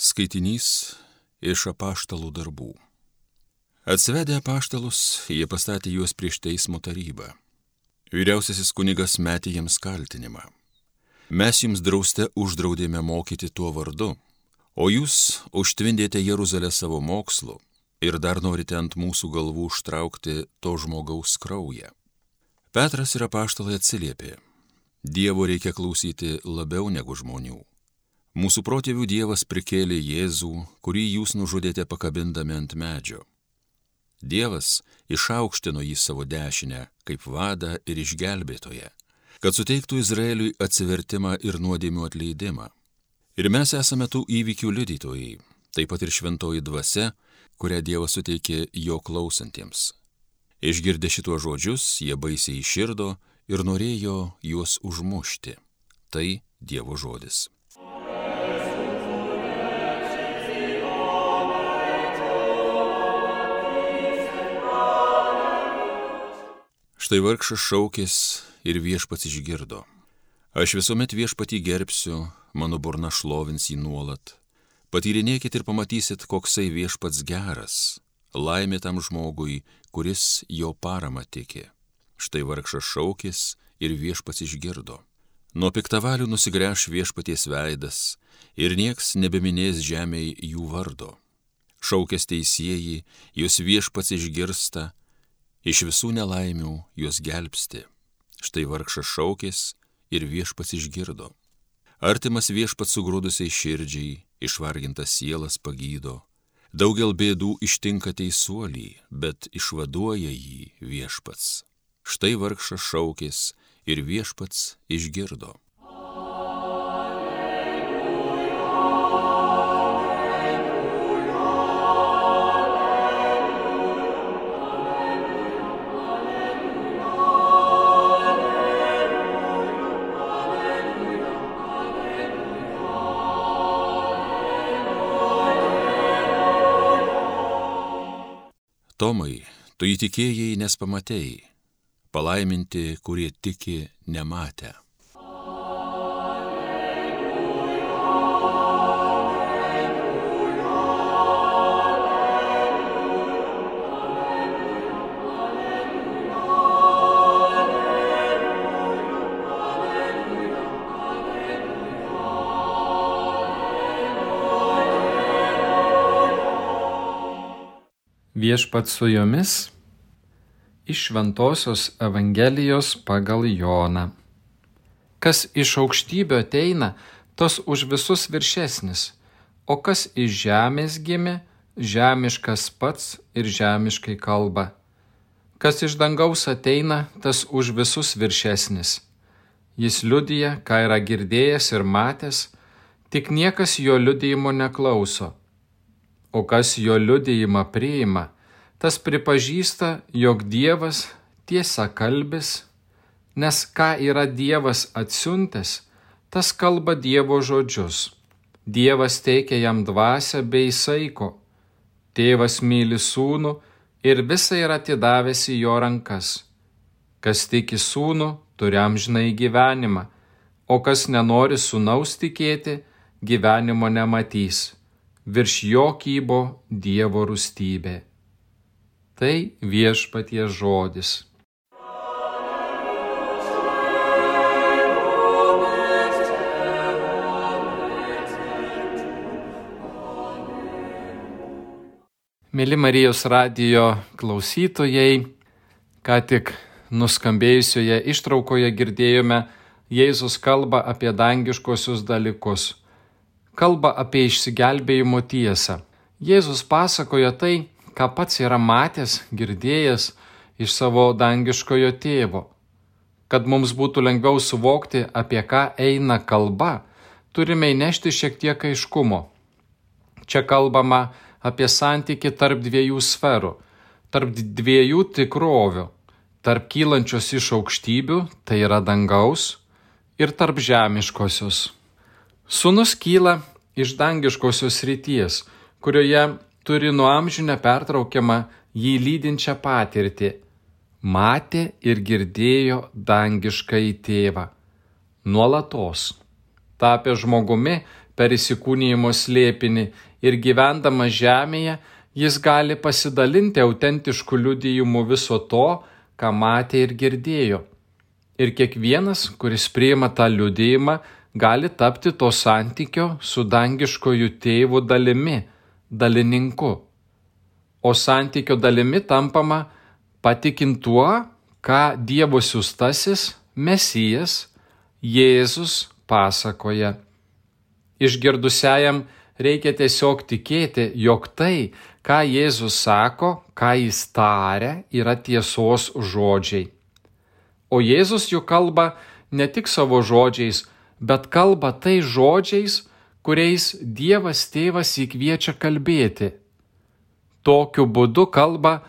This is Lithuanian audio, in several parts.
Skaitinys iš apaštalų darbų. Atsivedę apaštalus, jie pastatė juos prieš teismo tarybą. Vyriausiasis kunigas metė jiems kaltinimą. Mes jums drauste uždraudėme mokyti tuo vardu, o jūs užtvindėte Jeruzalę savo mokslu ir dar norite ant mūsų galvų užtraukti to žmogaus kraują. Petras ir apaštalai atsiliepė. Dievo reikia klausyti labiau negu žmonių. Mūsų protėvių Dievas prikėlė Jėzų, kurį jūs nužudėte pakabindami ant medžio. Dievas išaukštino jį savo dešinę kaip vadą ir išgelbėtoją, kad suteiktų Izraeliui atsivertimą ir nuodėmių atleidimą. Ir mes esame tų įvykių liudytojai, taip pat ir šventoji dvasia, kurią Dievas suteikė jo klausantiems. Išgirdę šituos žodžius, jie baisiai iširdo ir norėjo juos užmušti. Tai Dievo žodis. Štai vargšas šaukės ir viešpats išgirdo. Aš visuomet viešpatį gerbsiu, mano burna šlovins jį nuolat. Patyrinėkit ir pamatysit, koksai viešpats geras. Laimė tam žmogui, kuris jo parama tikė. Štai vargšas šaukės ir viešpats išgirdo. Nuo piktavalių nusigręš viešpaties veidas ir nieks nebeminės žemėje jų vardo. Šaukės teisėjai, jūs viešpats išgirsta Iš visų nelaimių juos gelbsti. Štai vargšas šaukės ir viešpats išgirdo. Artimas viešpats sugrūdusiai širdžiai, išvargintas sielas pagydo. Daugel bėdų ištinka teisuolį, bet išvaduoja jį viešpats. Štai vargšas šaukės ir viešpats išgirdo. Tomai, tu įtikėjai, nes pamatėjai, palaiminti, kurie tiki nematę. Viešpat su jumis iš Šventojios Evangelijos pagal Joną. Kas iš aukštybio ateina, tas už visus viršesnis, o kas iš žemės gimė, žemiškas pats ir žemiškai kalba. Kas iš dangaus ateina, tas už visus viršesnis. Jis liudija, ką yra girdėjęs ir matęs, tik niekas jo liudijimo neklauso o kas jo liudijimą priima, tas pripažįsta, jog Dievas tiesa kalbis, nes ką yra Dievas atsiuntęs, tas kalba Dievo žodžius. Dievas teikia jam dvasę bei saiko. Tėvas myli sūnų ir visą yra atidavęs į jo rankas. Kas tiki sūnų, turi amžinai gyvenimą, o kas nenori sūnaus tikėti, gyvenimo nematys virš jo kybo Dievo rūstybė. Tai viešpatie žodis. Mėly Marijos radijo klausytojai, ką tik nuskambėjusioje ištraukoje girdėjome, Jėzus kalba apie dangiškosius dalykus kalba apie išsigelbėjimo tiesą. Jėzus pasakoja tai, ką pats yra matęs, girdėjęs iš savo dangiškojo tėvo. Kad mums būtų lengviau suvokti, apie ką eina kalba, turime įnešti šiek tiek aiškumo. Čia kalbama apie santyki tarp dviejų sferų, tarp dviejų tikrovių, tarp kylančios iš aukštybių, tai yra dangaus, ir tarp žemiškosios. Sūnus kyla iš dangiškosios ryties, kurioje turi nuo amžių nepertraukiamą jį lydinčią patirtį. Matė ir girdėjo dangišką į tėvą. Nuolatos. Tapę žmogumi per įsikūnyjimo slėpinį ir gyvendamas žemėje, jis gali pasidalinti autentišku liudijimu viso to, ką matė ir girdėjo. Ir kiekvienas, kuris priima tą liudijimą, gali tapti to santykio su dangiškojų tėvų dalimi, dalininku. O santykio dalimi tampama patikint tuo, ką Dievo siūstasis, Mesijas, Jėzus pasakoja. Išgirdusiajam reikia tiesiog tikėti, jog tai, ką Jėzus sako, ką jis taria, yra tiesos žodžiai. O Jėzus juk kalba ne tik savo žodžiais, bet kalba tai žodžiais, kuriais Dievas tėvas įkviečia kalbėti. Tokiu būdu kalba,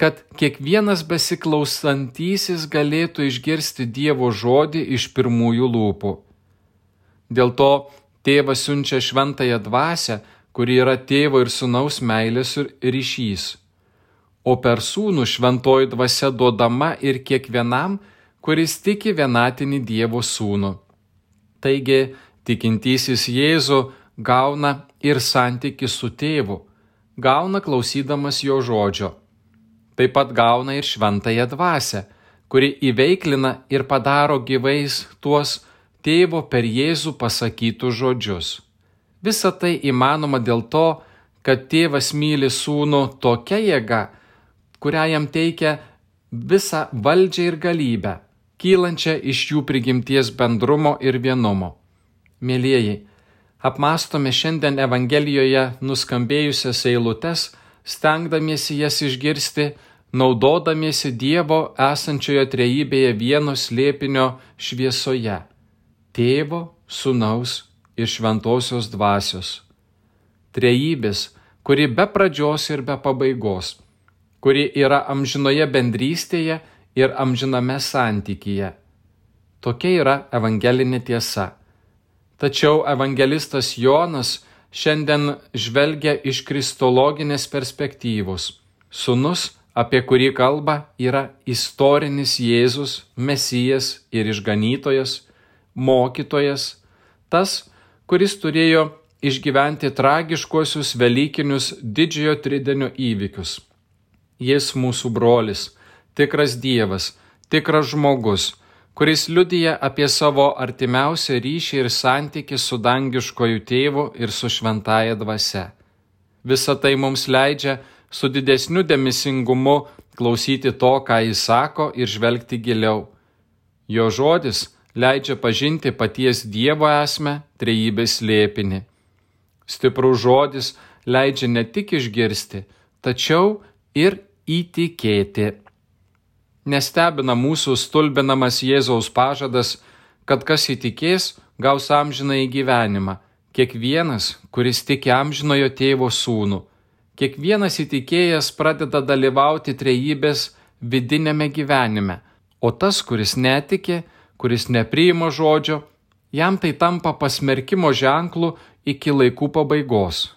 kad kiekvienas besiklausantysis galėtų išgirsti Dievo žodį iš pirmųjų lūpų. Dėl to tėvas siunčia šventąją dvasę, kuri yra tėvo ir sunaus meilės ir ryšys. O per sūnų šventoji dvasia duodama ir kiekvienam, kuris tiki vienatinį Dievo sūnų. Taigi, tikintysis Jėzų gauna ir santyki su tėvu, gauna klausydamas jo žodžio. Taip pat gauna ir šventąją dvasę, kuri įveiklina ir padaro gyvais tuos tėvo per Jėzų pasakytus žodžius. Visa tai įmanoma dėl to, kad tėvas myli sūnų tokia jėga, kurią jam teikia visą valdžią ir galybę, kylančią iš jų prigimties bendrumo ir vienumo. Mėlyjeji, apmastome šiandien Evangelijoje nuskambėjusias eilutes, stengdamiesi jas išgirsti, naudodamiesi Dievo esančioje trejybėje vieno slėpinio šviesoje tėvo, sunaus ir šventosios dvasios. Trejybės, kuri be pradžios ir be pabaigos, kuri yra amžinoje bendrystėje ir amžiname santykyje. Tokia yra evangelinė tiesa. Tačiau evangelistas Jonas šiandien žvelgia iš kristologinės perspektyvos. Sūnus, apie kurį kalba, yra istorinis Jėzus, Mesijas ir išganytojas, mokytojas, tas, kuris turėjo išgyventi tragiškuosius Velykinius didžiojo tridenio įvykius. Jis mūsų brolis, tikras Dievas, tikras žmogus, kuris liudyja apie savo artimiausią ryšį ir santyki su dangiškojų tėvu ir su šventaja dvasia. Visa tai mums leidžia su didesniu dėmesingumu klausyti to, ką jis sako ir žvelgti giliau. Jo žodis leidžia pažinti paties Dievo esmę, trejybės lėpinį. Stiprus žodis leidžia ne tik išgirsti, tačiau ir įtikėti. Nestebina mūsų stulbinamas Jėzaus pažadas, kad kas įtikės, gaus amžiną į gyvenimą. Kiekvienas, kuris tiki amžinojo tėvo sūnų. Kiekvienas įtikėjęs pradeda dalyvauti trejybės vidinėme gyvenime, o tas, kuris netiki, kuris nepriima žodžio, jam tai tampa pasmerkimo ženklu iki laikų pabaigos.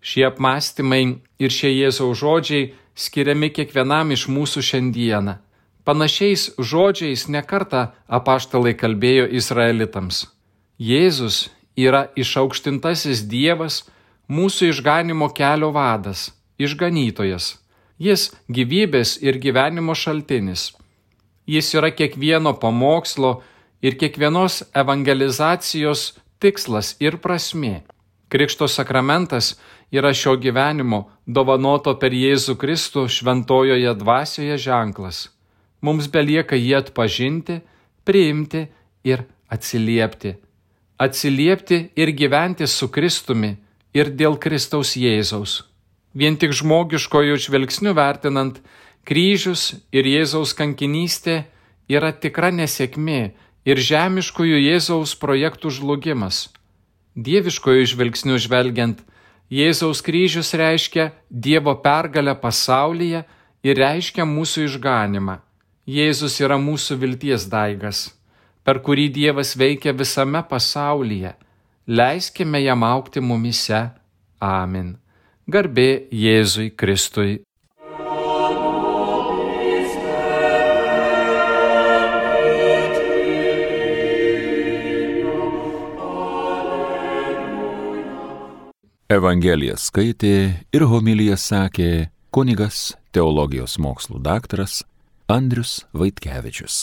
Šie apmąstymai ir šie Jėzaus žodžiai skiriami kiekvienam iš mūsų šiandieną. Panašiais žodžiais nekarta apaštalai kalbėjo izraelitams. Jėzus yra išaukštintasis Dievas, mūsų išganimo kelio vadas, išganytojas. Jis gyvybės ir gyvenimo šaltinis. Jis yra kiekvieno pamokslo ir kiekvienos evangelizacijos tikslas ir prasmė. Krikšto sakramentas yra šio gyvenimo dovanoto per Jėzų Kristų šventojoje dvasioje ženklas. Mums belieka jį atpažinti, priimti ir atsiliepti. Atsiliepti ir gyventi su Kristumi ir dėl Kristaus Jėzaus. Vien tik žmogiškojų žvilgsnių vertinant, kryžius ir Jėzaus kankinystė yra tikra nesėkmė ir žemiškųjų Jėzaus projektų žlugimas. Dieviškojų žvilgsnių žvelgiant, Jėzaus kryžius reiškia Dievo pergalę pasaulyje ir reiškia mūsų išganimą. Jėzus yra mūsų vilties daigas, per kurį Dievas veikia visame pasaulyje. Leiskime jam aukti mumise. Amen. Garbė Jėzui Kristui. Evangeliją skaitė ir homiliją sakė kunigas teologijos mokslų daktaras Andrius Vaitkevičius.